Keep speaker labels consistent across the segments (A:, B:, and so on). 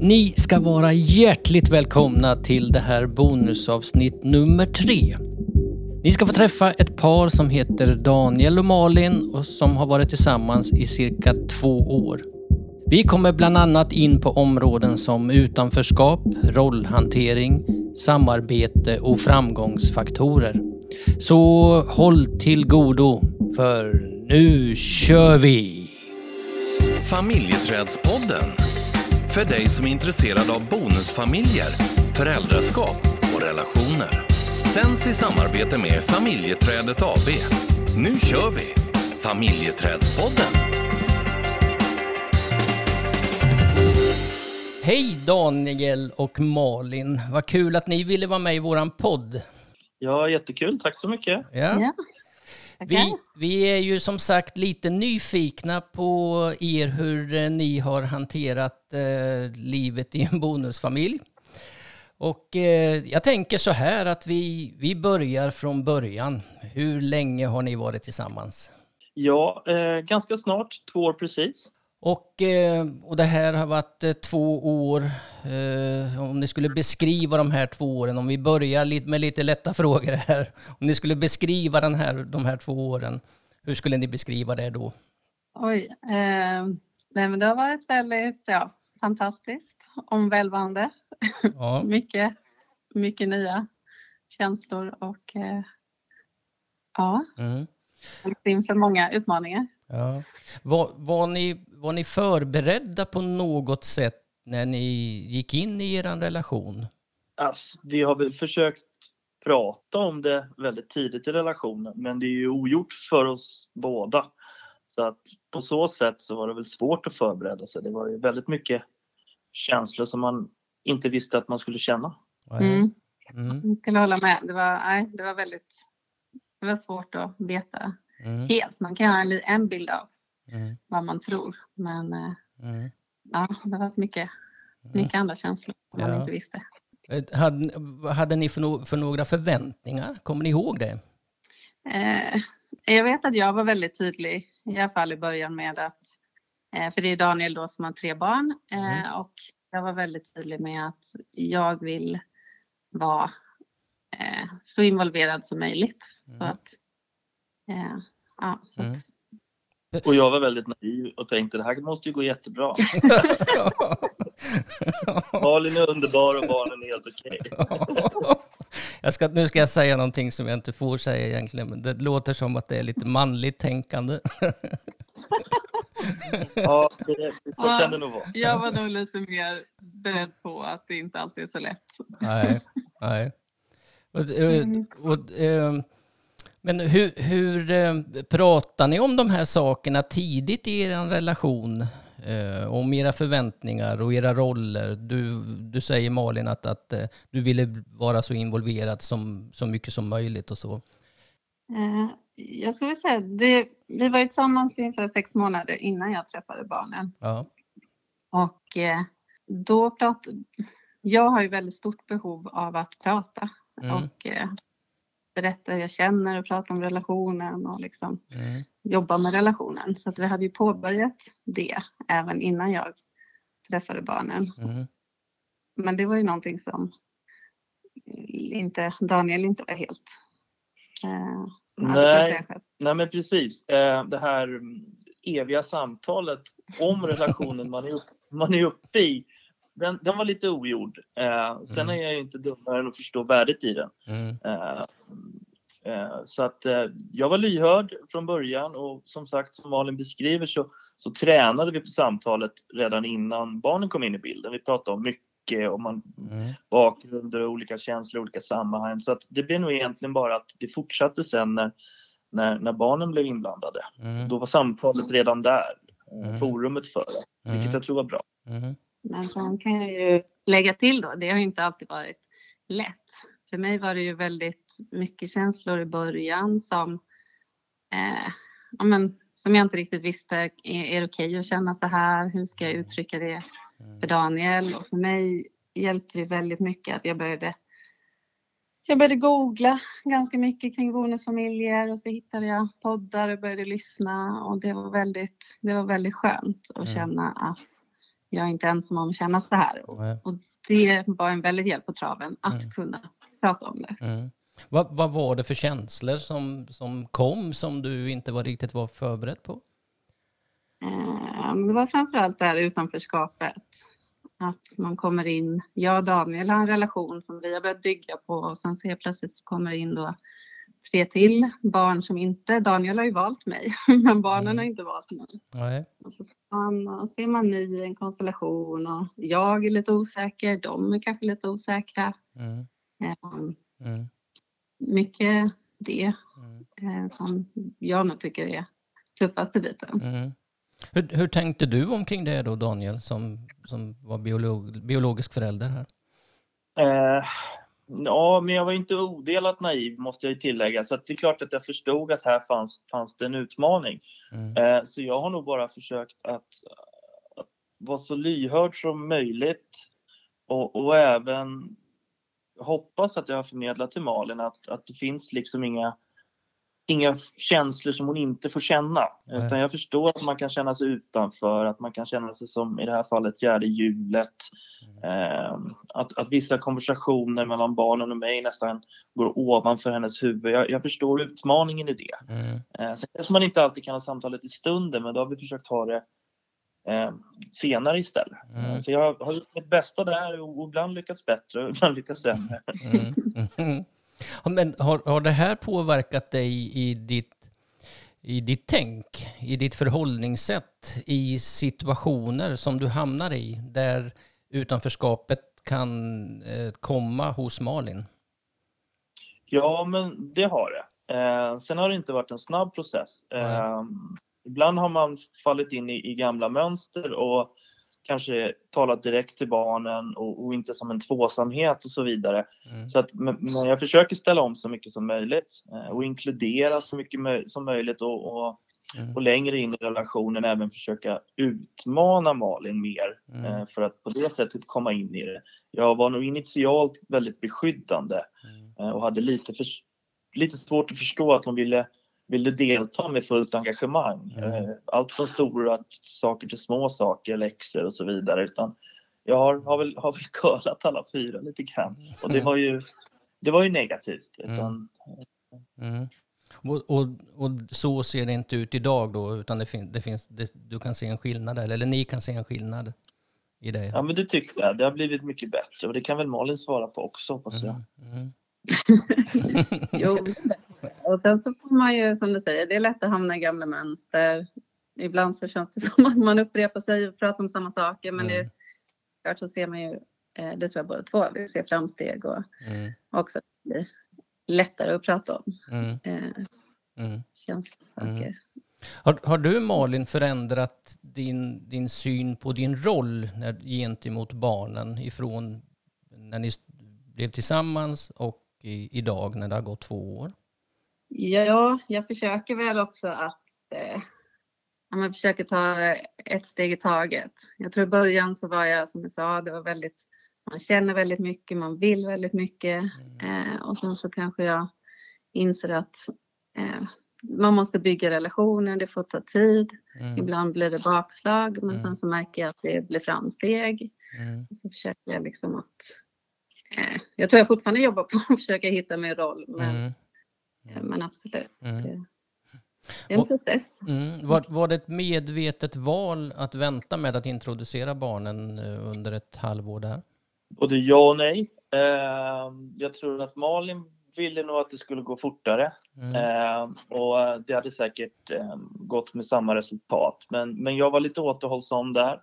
A: Ni ska vara hjärtligt välkomna till det här bonusavsnitt nummer tre. Ni ska få träffa ett par som heter Daniel och Malin och som har varit tillsammans i cirka två år. Vi kommer bland annat in på områden som utanförskap, rollhantering, samarbete och framgångsfaktorer. Så håll till godo, för nu kör vi!
B: Familjeträdspodden. För dig som är intresserad av bonusfamiljer, föräldraskap och relationer. Sänds i samarbete med Familjeträdet AB. Nu kör vi! Familjeträdspodden.
A: Hej Daniel och Malin! Vad kul att ni ville vara med i våran podd.
C: Ja, jättekul. Tack så mycket.
A: Ja.
D: Ja.
A: Vi, vi är ju som sagt lite nyfikna på er hur eh, ni har hanterat eh, livet i en bonusfamilj. Och eh, jag tänker så här att vi, vi börjar från början. Hur länge har ni varit tillsammans?
C: Ja, eh, ganska snart, två år precis.
A: Och, eh, och det här har varit eh, två år. Eh, om ni skulle beskriva de här två åren, om vi börjar med lite lätta frågor här. Om ni skulle beskriva den här, de här två åren, hur skulle ni beskriva det då?
D: Oj. Eh, nej, men det har varit väldigt ja, fantastiskt, omvälvande.
A: Ja.
D: mycket, mycket nya känslor och eh, ja,
A: Mm.
D: inför många utmaningar.
A: Ja. Var, var, ni, var ni förberedda på något sätt när ni gick in i er relation?
C: Alltså, vi har väl försökt prata om det väldigt tidigt i relationen, men det är ju ogjort för oss båda. Så att på så sätt så var det väl svårt att förbereda sig. Det var ju väldigt mycket känslor som man inte visste att man skulle känna.
D: Mm.
A: Mm.
D: Jag skulle hålla med. Det var, nej, det var väldigt det var svårt att veta
A: Mm.
D: helt. Man kan ha en, bild av
A: Mm.
D: vad man tror, men eh,
A: Mm.
D: ja, det har varit mycket, mycket andra känslor som man
A: Ja.
D: inte visste.
A: Eh, Hade, hade ni för, no, för några förväntningar? Kommer ni ihåg det?
D: Eh, jag vet att jag var väldigt tydlig, i alla fall i början med att, eh, för det är Daniel då som har tre barn eh,
A: Mm.
D: och jag var väldigt tydlig med att jag vill vara eh, så involverad som möjligt. Så
A: Mm.
D: att, ja, så
A: Mm.
C: Och jag var väldigt naiv och tänkte det här måste ju gå jättebra. Malin är underbar och barnen är helt okej.
A: jag ska, nu ska jag säga någonting som jag inte får säga egentligen, men det låter som att det är lite manligt tänkande.
C: Ja, det, så kan det nog vara.
D: jag var nog lite mer beredd på att det inte alltid är så lätt.
A: nej, nej. Och, eh, och, eh, men hur, hur eh, pratar ni om de här sakerna tidigt i er relation? Eh, om era förväntningar och era roller. Du, du säger Malin att, att eh, du ville vara så involverad som, så mycket som möjligt och så.
D: Jag skulle säga det, vi var ju tillsammans i ungefär sex månader innan jag träffade barnen.
A: Ja.
D: Och då pratade... Jag har ju väldigt stort behov av att prata
A: Mm.
D: och berätta hur jag känner och prata om relationen och liksom
A: Mm.
D: jobba med relationen. Så att vi hade ju påbörjat det även innan jag träffade barnen.
A: Mm.
D: Men det var ju någonting som inte, Daniel inte var helt... Eh,
C: Nej. Nej men precis. Eh, Det här eviga samtalet om relationen man är, upp, man är uppe i. Den, den var lite ogjord. Eh, sen
A: Mm.
C: är jag ju inte dummare än att förstå värdet i den.
A: Mm.
C: Eh, så att eh, jag var lyhörd från början och som sagt som Malin beskriver så, så tränade vi på samtalet redan innan barnen kom in i bilden. Vi pratade om mycket om man,
A: Mm.
C: bakgrunder och olika känslor, olika sammanhang. Så att det blev nog egentligen bara att det fortsatte sen när, när, när barnen blev inblandade.
A: Mm.
C: Då var samtalet redan där, eh,
A: Mm.
C: forumet för det, vilket
A: Mm.
C: jag tror var bra.
A: Mm.
D: Men sen kan jag ju lägga till då, det har ju inte alltid varit lätt. För mig var det ju väldigt mycket känslor i början som, eh, ja, men, som jag inte riktigt visste, är, är det okej att känna så här? Hur ska jag uttrycka det för Daniel? Och för mig hjälpte det väldigt mycket att jag började jag började googla ganska mycket kring bonusfamiljer och så hittade jag poddar och började lyssna och det var väldigt, det var väldigt skönt att
A: Mm.
D: känna att jag är inte ensam om att känna så här. Och, och det var en väldigt hjälp på traven att mm. kunna prata om det.
A: Mm. Vad, vad, var det för känslor som, som kom som du inte var riktigt var förberedd på?
D: Eh, det var framförallt det här utanförskapet. Att man kommer in, jag och Daniel har en relation som vi har börjat bygga på och sen så helt plötsligt så kommer det in då tre till barn som inte, Daniel har ju valt mig, men barnen mm. har inte valt mig. Nej. Och så man, ser man ny i en konstellation och jag är lite osäker, de är kanske lite osäkra. Mm. Um, mm. Mycket det mm. eh, som jag nog tycker är tuffaste biten.
A: Mm. Hur, hur, tänkte du omkring det då Daniel som, som var biolog, biologisk förälder här?
C: Eh, ja, men jag var inte odelat naiv måste jag tillägga. Så det är klart att jag förstod att här fanns, fanns det en utmaning. Mm. Eh, så jag har nog bara försökt att, att vara så lyhörd som möjligt och, och även hoppas att jag har förmedlat till Malin att, att det finns liksom inga inga känslor som hon inte får känna. Nej. Utan jag förstår att man kan känna sig utanför, att man kan känna sig som i det här fallet fjärde hjulet. Eh, att, att vissa konversationer mellan barnen och mig nästan går ovanför hennes huvud. Jag, jag förstår utmaningen i det. Mm. Eh, sen kanske man inte alltid kan ha samtalet i stunden, men då har vi försökt ha det eh, senare istället. Mm. Så jag har gjort mitt bästa där och ibland lyckats bättre och ibland lyckats sämre. Mm.
A: mm. Men har, har det här påverkat dig i ditt, i ditt tänk, i ditt förhållningssätt i situationer som du hamnar i där utanförskapet kan eh, komma hos Malin?
C: Ja, men det har det. Eh, sen har det inte varit en snabb process. Eh, ibland har man fallit in i, i gamla mönster och kanske talat direkt till barnen och, och, inte som en tvåsamhet och så vidare. Mm. Så att, men jag försöker ställa om så mycket som möjligt eh, och inkludera så mycket som möjligt och, och, mm. och, längre in i relationen även försöka utmana Malin mer mm. eh, för att på det sättet komma in i det. Jag var nog initialt väldigt beskyddande mm. eh, och hade lite, för, lite svårt att förstå att hon ville ville delta med fullt engagemang. Mm. Allt från stora saker till små saker, läxor och så vidare. Utan jag har, har, väl, har väl curlat alla fyra lite grann. Och det var ju, det var ju negativt. Mm. Utan,
A: mm. Mm. Och, och, och, så ser det inte ut idag då, utan det, fin, det finns, det, du kan se en skillnad eller ni kan se en skillnad i det?
C: Ja, men det tycker jag. Det har blivit mycket bättre och det kan väl Malin svara på också, hoppas jag. Mm. mm.
D: jo, och sen så får man ju som du säger, det är lätt att hamna i gamla mönster. Ibland så känns det som att man upprepar sig och pratar om samma saker men mm. det, klart så ser man ju, eh, det tror jag båda två, vi ser framsteg och mm. också det blir lättare att prata om. Mm. Eh, mm. Känslosaker. Mm.
A: Har, har du Malin förändrat din, din syn på din roll när, gentemot barnen ifrån när ni blev tillsammans och i, idag när det har gått två år?
D: Ja, jag försöker väl också att eh, man försöker ta ett steg i taget. Jag tror i början så var jag som jag sa, det var väldigt, man känner väldigt mycket, man vill väldigt mycket mm. eh, och sen så kanske jag inser att eh, man måste bygga relationer, det får ta tid. Mm. Ibland blir det bakslag men mm. sen så märker jag att det blir framsteg. Mm. Så försöker jag liksom att Eh, jag tror jag fortfarande jobbar på att försöka hitta min roll. Men, mm. Men absolut. Mm. Det, är en process.
A: Mm. Var, var det ett medvetet val att vänta med att introducera barnen eh, under ett halvår där?
C: Både ja och nej. Jag tror att Malin ville nog att det skulle gå fortare mm. och det hade säkert gått med samma resultat. Men, men jag var lite återhållsam där.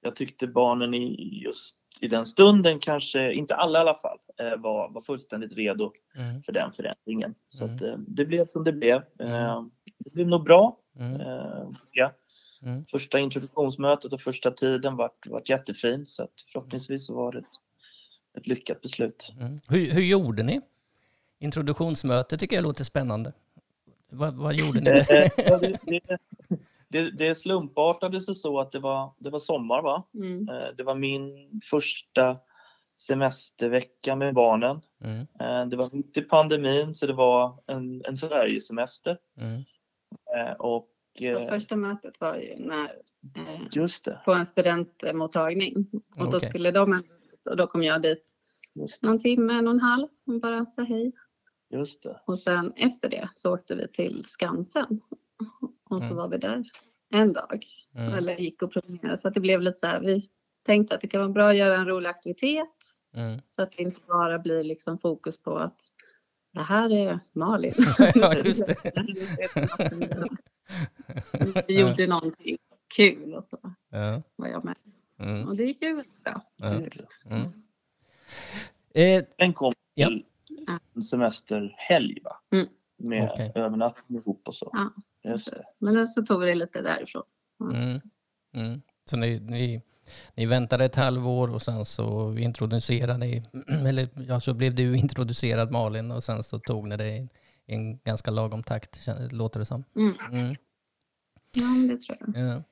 C: Jag tyckte barnen i just i den stunden kanske, inte alla i alla fall, eh, var, var fullständigt redo mm. för den förändringen. Så mm. att, eh, det blev som det blev. Mm. Eh, det blev nog bra. Mm. Ja. Mm. Första introduktionsmötet och första tiden vart, vart jättefin så att förhoppningsvis var det ett, ett lyckat beslut.
A: Mm. Hur, hur gjorde ni? Introduktionsmötet tycker jag låter spännande. Vad, vad gjorde ni? det,
C: det, det, det slumpartade sig så att det var, det var sommar. Va? Mm. Eh, det var min första semestervecka med barnen. Mm. Eh, det var mitt i pandemin så det var en, en Sverigesemester. Mm.
D: Eh, och, och första mötet var ju när
C: Just det.
D: på en studentmottagning. Och då
A: Okej.
D: skulle de, och då kom jag dit
C: Just,
D: någon timme, en och en halv och bara sa hej.
C: just det.
D: Och sen efter det så åkte vi till Skansen. Och så
A: Mm.
D: var vi där en dag.
A: Mm.
D: Eller gick och promenerade. Så att det blev lite så här, vi tänkte att det kan vara bra att göra en rolig aktivitet.
A: Mm.
D: Så att det inte bara blir liksom fokus på att det här är Malin.
A: Ja, just det.
D: Vi gjorde någonting kul och så
A: Ja.
D: var jag med.
A: Mm.
D: Och det gick ju väldigt bra.
A: Ja. Mm. Eh,
C: Den kom
A: Ja.
C: till en semesterhelg va?
D: Mm.
C: Med
A: Okej.
C: övernattning ihop och så.
D: Ja.
C: Just det.
D: Men så tog vi det lite därifrån.
A: Mm. Mm. Så ni, ni, ni väntade ett halvår och sen så introducerade ni, eller ja, så blev du introducerad Malin och sen så tog ni det i en ganska lagom takt, låter det som.
D: Mm.
A: Mm.
D: Ja, det tror jag.
A: Ja.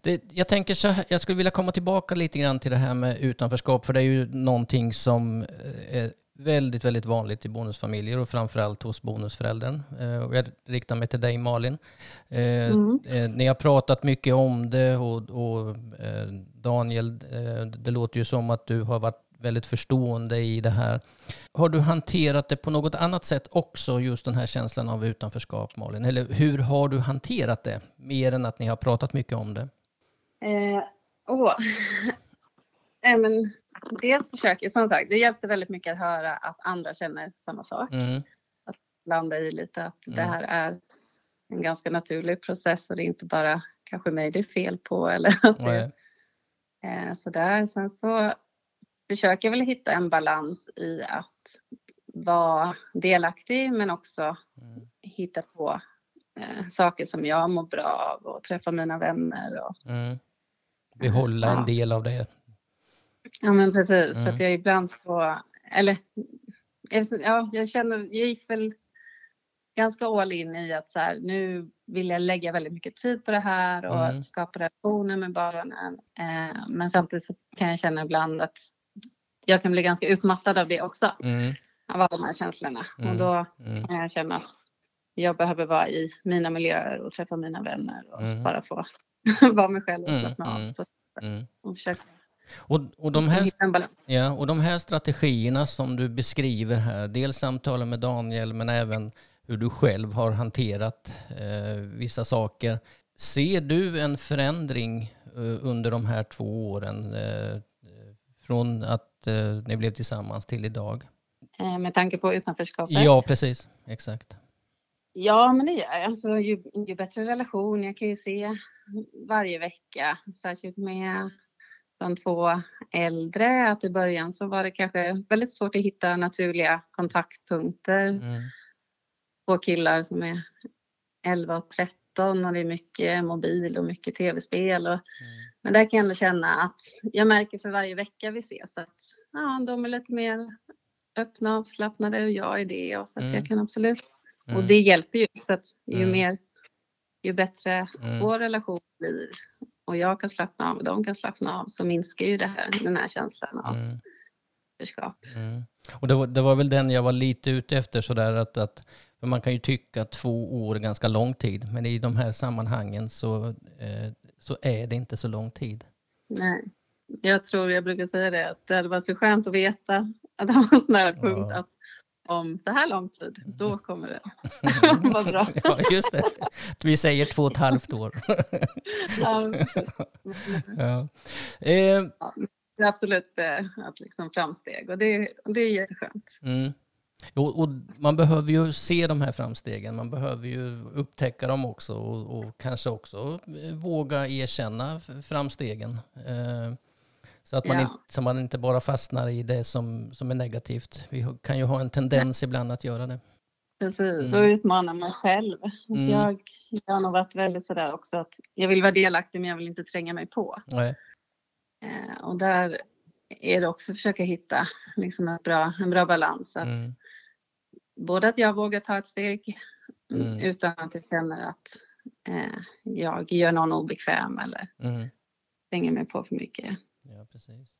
A: Det, jag tänker så här, jag skulle vilja komma tillbaka lite grann till det här med utanförskap, för det är ju någonting som eh, är väldigt, väldigt vanligt i bonusfamiljer och framförallt hos bonusföräldern. Eh, Och jag riktar mig till dig Malin. Eh,
D: Mm.
A: eh, Ni har pratat mycket om det och, och Daniel, det låter ju som att du har varit väldigt förstående i det här. Har du hanterat det på något annat sätt också, just den här känslan av utanförskap Malin? Eller hur har du hanterat det? Mer än att ni har pratat mycket om det.
D: Eh, åh. Nej, men dels försöker, som sagt, det hjälpte väldigt mycket att höra att andra känner samma sak.
A: Mm,
D: Landa i lite att det
A: Mm.
D: här är en ganska naturlig process och det är inte bara kanske mig det är fel på eller att det eh, sådär. Sen så försöker jag väl hitta en balans i att vara delaktig men också
A: mm,
D: hitta på eh, saker som jag mår bra av och träffa mina vänner och
A: mm. Behålla en
D: Ja.
A: del av det.
D: Ja men precis, för
A: Mm.
D: att jag ibland så, eller ja, jag känner, jag gick väl ganska all in i att så här, nu vill jag lägga väldigt mycket tid på det här och
A: Mm.
D: skapa relationer med barnen. Eh, men samtidigt så kan jag känna ibland att jag kan bli ganska utmattad av det också,
A: Mm,
D: av alla de här känslorna.
A: Mm.
D: Och då
A: mm,
D: kan jag känna att jag behöver vara i mina miljöer och träffa mina vänner och
A: Mm.
D: bara få vara mig själv och
A: Mm,
D: slappna
A: mm.
D: av.
A: mm.
D: Och försöka
A: Och, och, de här, ja, och de här strategierna som du beskriver här, dels samtalen med Daniel men även hur du själv har hanterat eh, vissa saker. Ser du en förändring eh, under de här två åren eh, från att eh, ni blev tillsammans till idag?
D: Eh, med tanke på utanförskapet.
A: Ja, precis. Exakt.
D: Ja, men det gör jag. Alltså, ju, ju bättre relation. Jag kan ju se varje vecka, särskilt med de två äldre, att i början så var det kanske väldigt svårt att hitta naturliga kontaktpunkter.
A: Mm,
D: Två killar som är 11 och 13 och det är mycket mobil och mycket tv-spel. Och,
A: mm,
D: men där kan jag ändå känna att jag märker för varje vecka vi ses att ja, de är lite mer öppna och avslappnade och jag är det. Och så att
A: Mm.
D: jag kan absolut och
A: mm,
D: det hjälper ju. Så att ju
A: Mm.
D: mer, ju bättre
A: mm,
D: vår relation blir och jag kan slappna av och de kan slappna av så minskar ju det här, den här känslan av
A: mm. Mm. Och det var, det var väl den jag var lite ute efter sådär att, att man kan ju tycka att två år är ganska lång tid men i de här sammanhangen så, eh, så är det inte så lång tid.
D: Nej. Jag tror, jag brukar säga det, att det hade varit så skönt att veta att det var en sån här punkt
A: Ja.
D: att om så här lång tid, då kommer det vara bra.
A: ja, just det. Vi säger två och ett halvt år.
D: Ja,
A: ja. eh,
D: det är absolut eh, att liksom framsteg och det, det är jätteskönt.
A: mm. och, och man behöver ju se de här framstegen, man behöver ju upptäcka dem också och, och kanske också eh, våga erkänna framstegen. Eh, så att man,
D: Ja.
A: inte, så man inte bara fastnar i det som, som är negativt. Vi kan ju ha en tendens ibland att göra det.
D: Precis,
A: Mm.
D: och utmana mig själv.
A: Mm.
D: Jag, jag har nog varit väldigt sådär också att jag vill vara delaktig men jag vill inte tränga mig på.
A: Nej.
D: Eh, och där är det också att försöka hitta liksom ett bra, en bra balans. Att
A: Mm.
D: Både att jag vågar ta ett steg mm,
A: Mm.
D: utan att jag känner att eh, jag gör någon obekväm eller
A: Mm.
D: tränger mig på för mycket.
A: Ja, precis.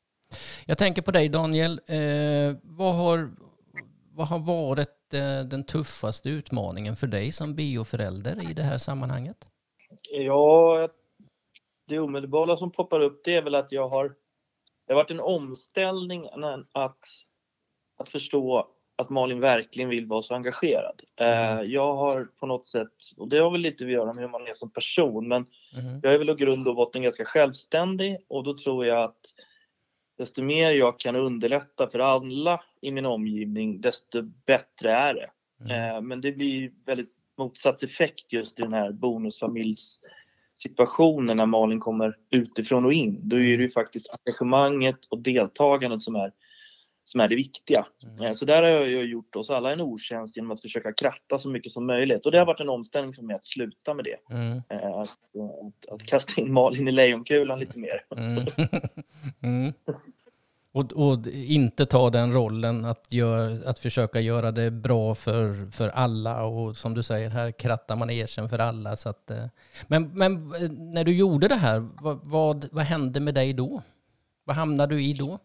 A: Jag tänker på dig Daniel. Eh, vad, har, vad har varit eh, den tuffaste utmaningen för dig som bioförälder i det här sammanhanget?
C: Ja, det omedelbara som poppar upp det är väl att jag har det har varit en omställning att, att förstå att Malin verkligen vill vara så engagerad. Eh, jag har på något sätt, och det har väl lite att göra med hur man är som person, men mm. jag är väl i grund och botten ganska självständig och då tror jag att desto mer jag kan underlätta för alla i min omgivning, desto bättre är det. Mm. Eh, men det blir väldigt motsatseffekt just i den här bonusfamiljs situationen när Malin kommer utifrån och in. Då är det ju faktiskt engagemanget och deltagandet som är, som är det viktiga. Mm. Eh, så där har jag gjort oss alla en otjänst genom att försöka kratta så mycket som möjligt. Och det har varit en omställning för mig att sluta med det. Mm. Eh, att, att, att, kasta in Malin i lejonkulan lite mer. Mm.
A: mm. Och, och, inte ta den rollen att, gör, att försöka göra det bra för, för alla och som du säger här krattar man ersen för alla. Så att, eh, men, men eh, när du gjorde det här, vad, vad, vad hände med dig då? Vad hamnade du i då?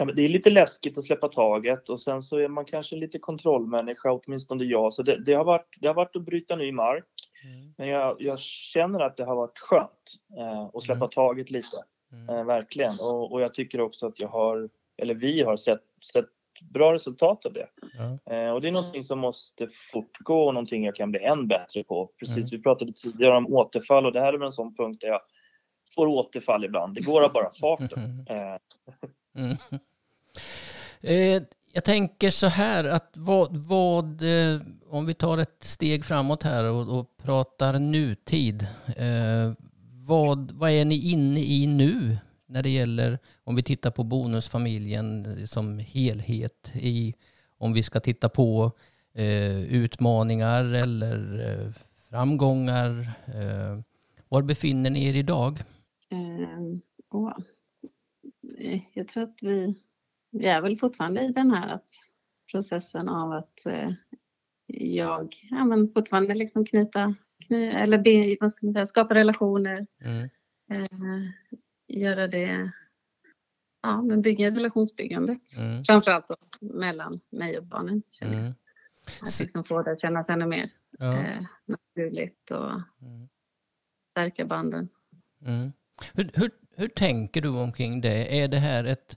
C: Ja, men det är lite läskigt att släppa taget och sen så är man kanske lite kontrollmänniska, åtminstone jag. Så det, det har, varit, det har varit att bryta ny mark. Mm. Men jag, jag, känner att det har varit skönt eh, att släppa mm. taget lite. Mm. Eh, verkligen. Och, och, jag tycker också att jag har, eller vi har sett, sett bra resultat av det. Ja. Eh, och det är någonting som måste fortgå och någonting jag kan bli än bättre på. Precis, mm. vi pratade tidigare om återfall och det här är väl en sån punkt där jag får återfall ibland. Det går av bara farten. Eh.
A: Mm. Eh, jag tänker så här att vad, vad eh, om vi tar ett steg framåt här och, och pratar nutid. Eh, vad, vad är ni inne i nu när det gäller, om vi tittar på bonusfamiljen som helhet, i, om vi ska titta på eh, utmaningar eller eh, framgångar. Eh, var befinner ni er idag?
D: Eh. eh jag tror att vi, vi är väl fortfarande i den här att, processen av att eh, jag ja, men fortfarande liksom knyta eller be, vad ska man säga, skapa relationer. Mm. Eh, göra det, ja men bygga relationsbyggandet. Mm. Framförallt då, mellan mig och barnen. Känner mm. Att liksom få det att kännas ännu mer ja. eh, naturligt och mm. stärka banden.
A: Mm. Hur, hur, hur tänker du omkring det? Är det här ett,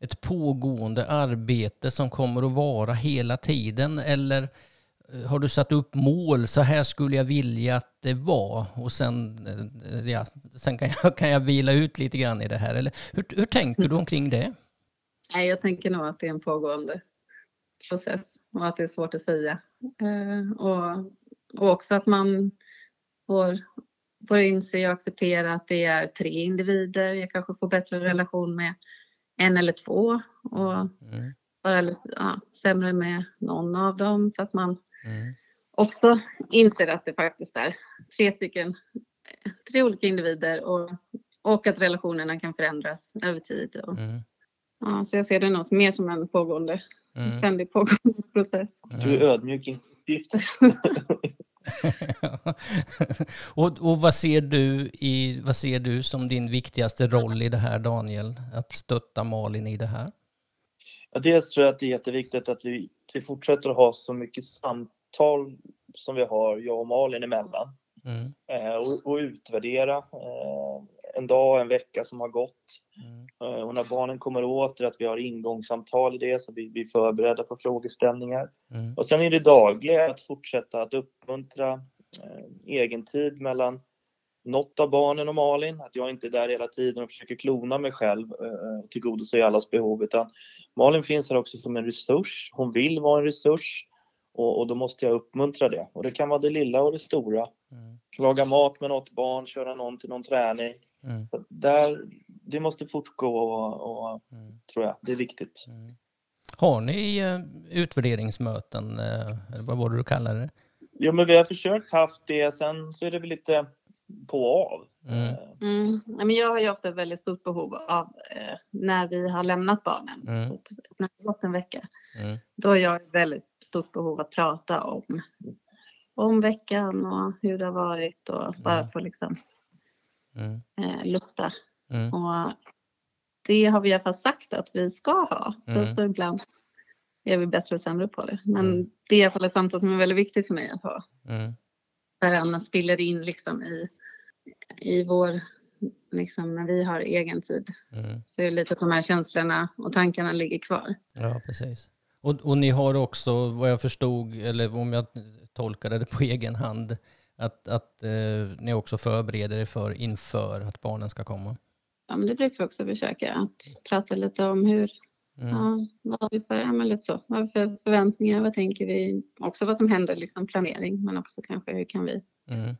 A: ett pågående arbete som kommer att vara hela tiden eller eh, har du satt upp mål? Så här skulle jag vilja att det var. Och sen, eh, ja, sen kan, jag, kan jag vila ut lite grann i det här. Eller hur, hur tänker du omkring det?
D: Nej, jag tänker nog att det är en pågående process och att det är svårt att säga. Eh, och, och också att man får, får inse och acceptera att det är tre individer. Jag kanske får bättre relation med en eller två. Och mm vara lite ja, sämre med någon av dem så att man mm. också inser att det faktiskt är tre stycken, tre olika individer och, och att relationerna kan förändras över tid. Och, mm. ja, så jag ser det nog mer som en pågående, mm. ständig pågående process.
C: Du är ödmjuk i uppgiften.
A: och, och vad, ser du i, vad ser du som din viktigaste roll i det här Daniel? Att stötta Malin i det här?
C: Ja, dels tror jag att det är jätteviktigt att vi, vi fortsätter att ha så mycket samtal som vi har, jag och Malin emellan. Mm. Eh, och, och, utvärdera eh, en dag, en vecka som har gått. Eh, och när barnen kommer åter, att vi har ingångssamtal i det så vi blir förberedda på frågeställningar. Mm. Och sen är det dagliga att fortsätta att uppmuntra eh, egen tid mellan något av barnen och Malin, att jag inte är där hela tiden och försöker klona mig själv och eh, tillgodose allas behov. Utan Malin finns här också som en resurs. Hon vill vara en resurs och, och då måste jag uppmuntra det. Och det kan vara det lilla och det stora. Mm. Laga mat med något barn, köra någon till någon träning. Mm. Där, det måste fortgå och, och mm. tror jag, det är viktigt. Mm.
A: Har ni eh, utvärderingsmöten, eh, vad var det du kallade det?
C: Jo, men vi har försökt haft det. Sen så är det väl lite på och av.
D: Mm. Mm. Men jag har ju ofta ett väldigt stort behov av eh, när vi har lämnat barnen, mm. så när det gått en vecka, mm. då har jag ett väldigt stort behov att prata om, om veckan och hur det har varit och bara mm. få liksom mm. eh, lufta. Och det har vi i alla fall sagt att vi ska ha, så, så ibland är vi bättre och sämre på det. Men det är i alla fall ett samtal som är väldigt viktigt för mig att ha. Där annars spiller in liksom i i vår liksom när vi har egen tid.
A: Mm.
D: Så är det lite att de här känslorna och tankarna ligger kvar.
A: Ja, precis. Och, och ni har också, vad jag förstod, eller om jag tolkade det på egen hand, att, att eh, ni också förbereder er för inför att barnen ska komma.
D: Ja, men det brukar vi också försöka att prata lite om hur,
A: Mm.
D: ja, vad har vi för, ja, men lite så, vad har vi för förväntningar, vad tänker vi, också vad som händer, liksom planering, men också kanske hur kan vi,
A: Mm.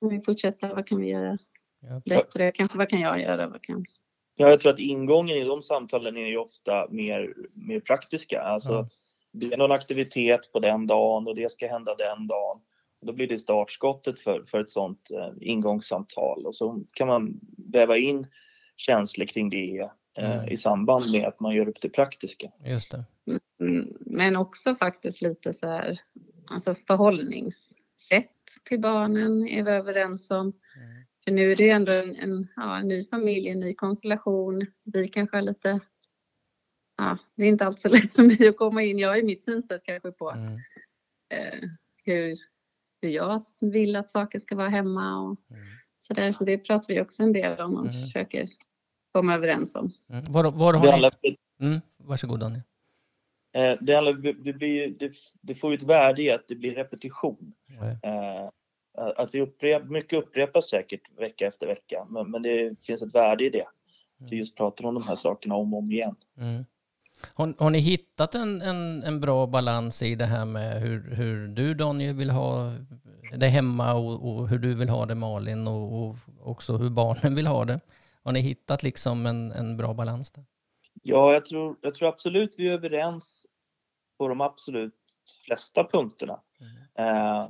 D: kan vi fortsätta, vad kan vi göra
A: Ja.
D: bättre, kanske vad kan jag göra, vad kan,
C: Ja, jag tror att ingången i de samtalen är ju ofta mer, mer praktiska. Alltså,
A: Ja.
C: Det är någon aktivitet på den dagen och det ska hända den dagen. Då blir det startskottet för, för ett sånt eh, ingångssamtal och så kan man väva in känslor kring det eh,
A: Mm.
C: i samband med att man gör upp det praktiska.
A: Just det.
D: Mm, Men också faktiskt lite så här, alltså förhållningssätt till barnen är vi överens om.
A: Mm.
D: För nu är det ju ändå en, en, ja, en ny familj, en ny konstellation. Vi kanske har lite, ja, det är inte alls så lätt för mig att komma in. Jag ju mitt synsätt kanske på
A: Mm.
D: eh, hur, hur jag vill att saker ska vara hemma och
A: Mm.
D: så där. Så det pratar vi också en del om och
A: Mm.
D: försöker komma överens om.
A: Mm. Var, var
C: Det,
A: har ni...
C: handlar,
A: Mm. Varsågod Daniel.
C: eh, det, handlar, det, blir, det, det får ju ett värde i att det blir repetition. Eh, att vi upprep, mycket upprepas säkert vecka efter vecka, men, men det finns ett värde i det. Att vi just pratar om de här sakerna om och om igen.
A: Mm. Har, har ni hittat en, en, en bra balans i det här med hur, hur du Daniel vill ha det hemma och, och hur du vill ha det Malin och, och också hur barnen vill ha det? Har ni hittat liksom en, en bra balans där?
C: Ja, jag tror, jag tror absolut vi är överens på de absolut flesta punkterna. Eh,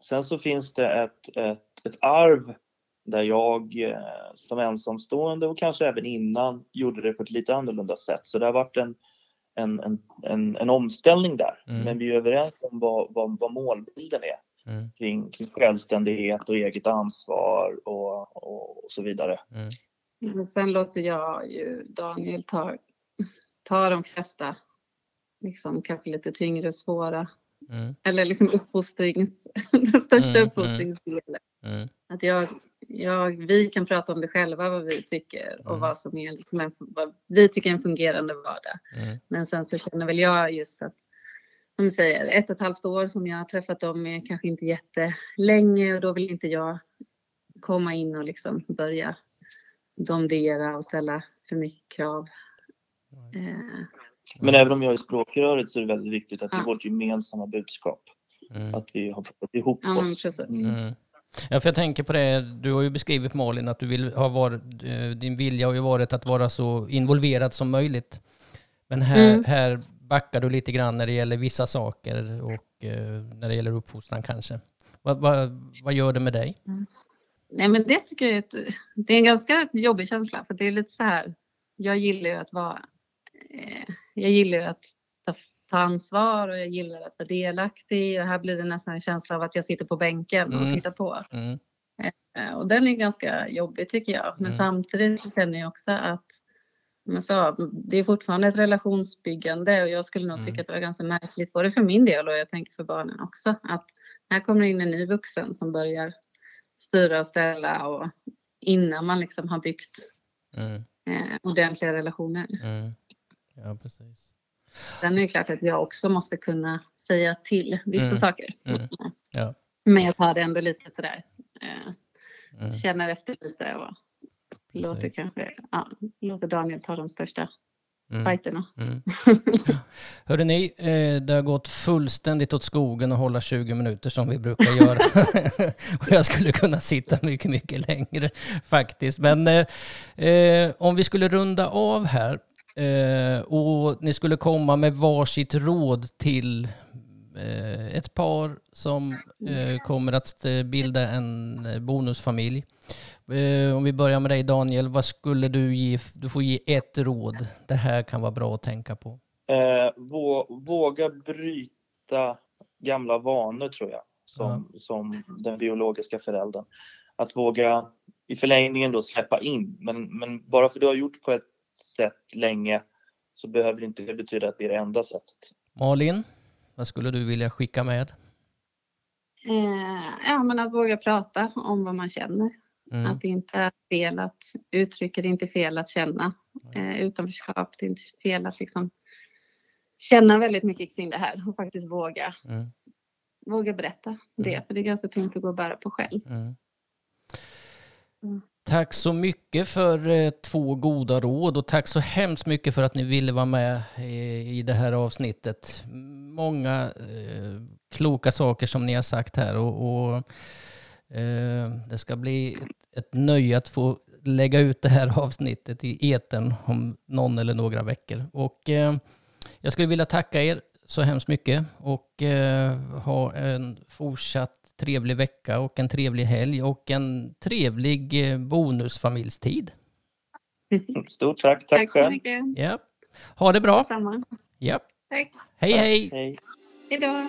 C: sen så finns det ett, ett, ett arv där jag eh, som ensamstående och kanske även innan gjorde det på ett lite annorlunda sätt. Så det har varit en, en, en, en, en omställning där.
A: Mm.
C: Men vi är överens om vad, vad, vad målbilden är
A: Mm.
C: kring, kring självständighet och eget ansvar och, och, och så vidare.
D: Men sen låter jag ju Daniel ta, ta de flesta, liksom kanske lite tyngre och svåra,
A: Mm.
D: eller liksom uppfostrings, den största
A: Mm, mm.
D: uppfostringsdelen.
A: Mm.
D: Att jag, jag, vi kan prata om det själva, vad vi tycker och
A: Mm.
D: vad som är liksom en, vad vi tycker är en fungerande vardag.
A: Mm.
D: Men sen så känner väl jag just att, som du säger, ett och ett halvt år som jag har träffat dem är kanske inte jättelänge och då vill inte jag komma in och liksom börja domdera och ställa för mycket krav. Eh,
C: Men även om jag är språkröret så är det väldigt viktigt att det är
D: Ja.
C: vårt gemensamma budskap.
A: Mm.
C: Att vi har fått ihop
D: ja,
C: oss.
D: precis.
C: Mm.
A: Mm. Ja, för jag tänker på det, du har ju beskrivit Malin att du vill ha varit, eh, din vilja har ju varit att vara så involverad som möjligt. Men här,
D: Mm.
A: här backar du lite grann när det gäller vissa saker och eh, när det gäller uppfostran kanske. Vad, vad, vad gör det med dig?
D: Nej men det tycker jag är, ett, det är en ganska jobbig känsla för det är lite så här. Jag gillar ju att vara, eh, jag gillar ju att ta, ta ansvar och jag gillar att vara delaktig och här blir det nästan en känsla av att jag sitter på bänken och
A: Mm.
D: tittar på.
A: Mm.
D: Eh, Och den är ganska jobbig tycker jag. Men
A: Mm.
D: samtidigt så känner jag också att jag sa, det är fortfarande ett relationsbyggande och jag skulle nog
A: Mm.
D: tycka att det var ganska märkligt både för min del och jag tänker för barnen också att här kommer in en ny vuxen som börjar styra och ställa och innan man liksom har byggt
A: Mm.
D: eh, ordentliga relationer.
A: Mm. Ja, precis.
D: Sen är det klart att jag också måste kunna säga till vissa
A: Mm.
D: saker.
A: Mm. Ja.
D: Men jag tar det ändå lite sådär. Eh,
A: Mm.
D: känner efter lite och låter
A: Precis.
D: kanske, ja, låter Daniel ta de största
A: Mm.
D: fighterna.
A: Mm. Ni, eh, det har gått fullständigt åt skogen att hålla 20 minuter som vi brukar göra. och jag skulle kunna sitta mycket, mycket längre faktiskt. Men eh, eh, om vi skulle runda av här eh, och ni skulle komma med varsitt råd till ett par som eh, kommer att eh, bilda en eh, bonusfamilj. Eh, Om vi börjar med dig Daniel, vad skulle du ge? Du får ge ett råd. Det här kan vara bra att tänka på.
C: Eh, vå- våga bryta gamla vanor tror jag, som, som den biologiska föräldern. Att våga i förlängningen då släppa in, men, men bara för du har gjort på ett sätt länge så behöver inte det betyda att det är det enda sättet.
A: Malin, vad skulle du vilja skicka med?
D: Eh, ja, men att våga prata om vad man känner.
A: Mm.
D: Att det inte är fel att uttrycka, det är inte fel att känna eh, utanförskap. Det är inte fel att liksom känna väldigt mycket kring det här och faktiskt våga,
A: Mm.
D: våga berätta det.
A: Mm.
D: För det är ganska tungt att gå och bära på själv.
A: Mm.
D: Mm.
A: Tack så mycket för eh, två goda råd och tack så hemskt mycket för att ni ville vara med i, i det här avsnittet. Många eh, kloka saker som ni har sagt här och, och eh, det ska bli ett, ett nöje att få lägga ut det här avsnittet i eten om någon eller några veckor. Och eh, jag skulle vilja tacka er så hemskt mycket och eh, ha en fortsatt trevlig vecka och en trevlig helg och en trevlig eh, bonusfamiljstid.
C: Stort tack. Tack,
D: Tack så
C: själv.
D: mycket.
A: Ja. Ha det bra.
D: Samma.
A: Ja.
D: Tack.
A: Hej
C: hej!
D: Hej. Då.